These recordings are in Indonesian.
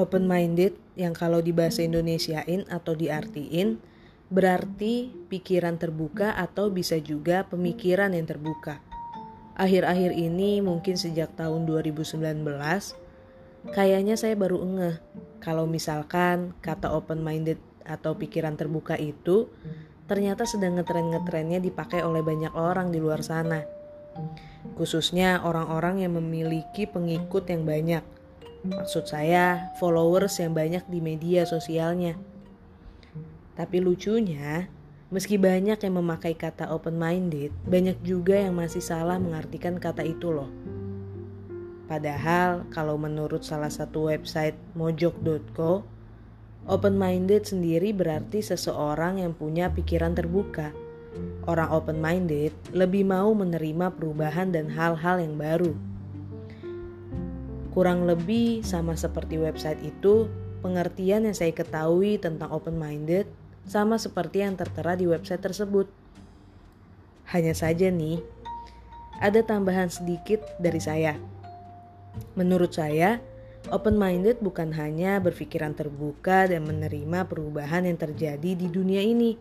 Open minded yang kalau di bahasa Indonesiain atau diartiin berarti pikiran terbuka atau bisa juga pemikiran yang terbuka. Akhir-akhir ini mungkin sejak tahun 2019 kayaknya saya baru ngeh kalau misalkan kata open minded atau pikiran terbuka itu ternyata sedang ngetren-ngetrennya dipakai oleh banyak orang di luar sana. Khususnya orang-orang yang memiliki pengikut yang banyak Maksud saya, followers yang banyak di media sosialnya. Tapi lucunya, meski banyak yang memakai kata open-minded, banyak juga yang masih salah mengartikan kata itu loh. Padahal kalau menurut salah satu website mojok.co, open-minded sendiri berarti seseorang yang punya pikiran terbuka. Orang open-minded lebih mau menerima perubahan dan hal-hal yang baru. Kurang lebih sama seperti website itu, pengertian yang saya ketahui tentang open-minded sama seperti yang tertera di website tersebut. Hanya saja nih, ada tambahan sedikit dari saya. Menurut saya, open-minded bukan hanya berpikiran terbuka dan menerima perubahan yang terjadi di dunia ini,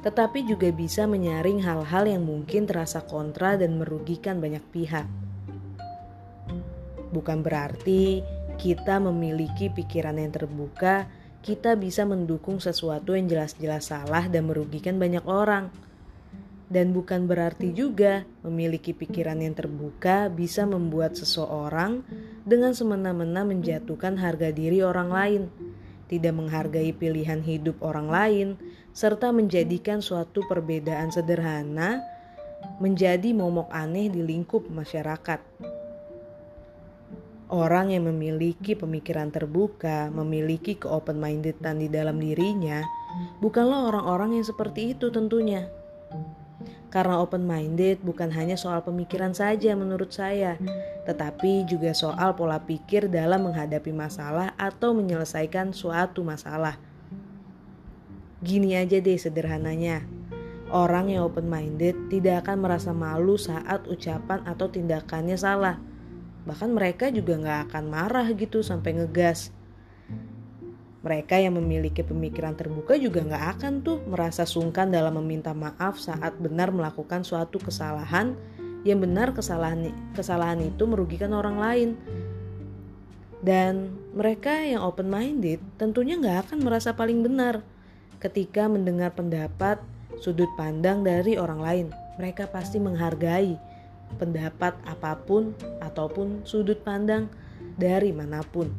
tetapi juga bisa menyaring hal-hal yang mungkin terasa kontra dan merugikan banyak pihak. Bukan berarti kita memiliki pikiran yang terbuka, kita bisa mendukung sesuatu yang jelas-jelas salah dan merugikan banyak orang. Dan bukan berarti juga memiliki pikiran yang terbuka bisa membuat seseorang dengan semena-mena menjatuhkan harga diri orang lain, tidak menghargai pilihan hidup orang lain, serta menjadikan suatu perbedaan sederhana menjadi momok aneh di lingkup masyarakat. Orang yang memiliki pemikiran terbuka, memiliki ke-open-mindedan di dalam dirinya, bukanlah orang-orang yang seperti itu tentunya. Karena open-minded bukan hanya soal pemikiran saja menurut saya, tetapi juga soal pola pikir dalam menghadapi masalah atau menyelesaikan suatu masalah. Gini aja deh sederhananya. Orang yang open-minded tidak akan merasa malu saat ucapan atau tindakannya salah Bahkan mereka juga nggak akan marah gitu sampai ngegas. Mereka yang memiliki pemikiran terbuka juga nggak akan tuh merasa sungkan dalam meminta maaf saat benar melakukan suatu kesalahan yang benar kesalahan kesalahan itu merugikan orang lain. Dan mereka yang open minded tentunya nggak akan merasa paling benar ketika mendengar pendapat sudut pandang dari orang lain. Mereka pasti menghargai pendapat apa pun ataupun sudut pandang dari mana pun.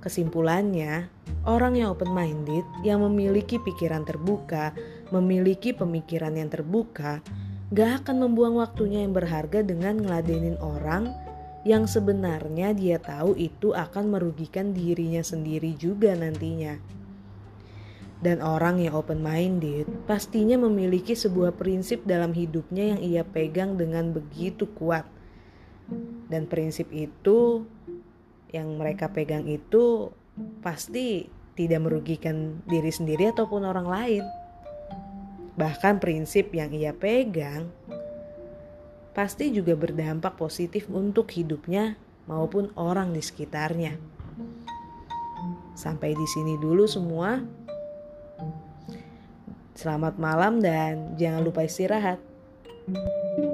Kesimpulannya, orang yang open-minded yang memiliki pikiran terbuka, memiliki pemikiran yang terbuka, gak akan membuang waktunya yang berharga dengan ngeladenin orang yang sebenarnya dia tahu itu akan merugikan dirinya sendiri juga nantinya. Dan orang yang open-minded pastinya memiliki sebuah prinsip dalam hidupnya yang ia pegang dengan begitu kuat. Dan prinsip itu yang mereka pegang itu pasti tidak merugikan diri sendiri ataupun orang lain. Bahkan prinsip yang ia pegang pasti juga berdampak positif untuk hidupnya maupun orang di sekitarnya. Sampai di sini dulu semua. Selamat malam dan jangan lupa istirahat. thank you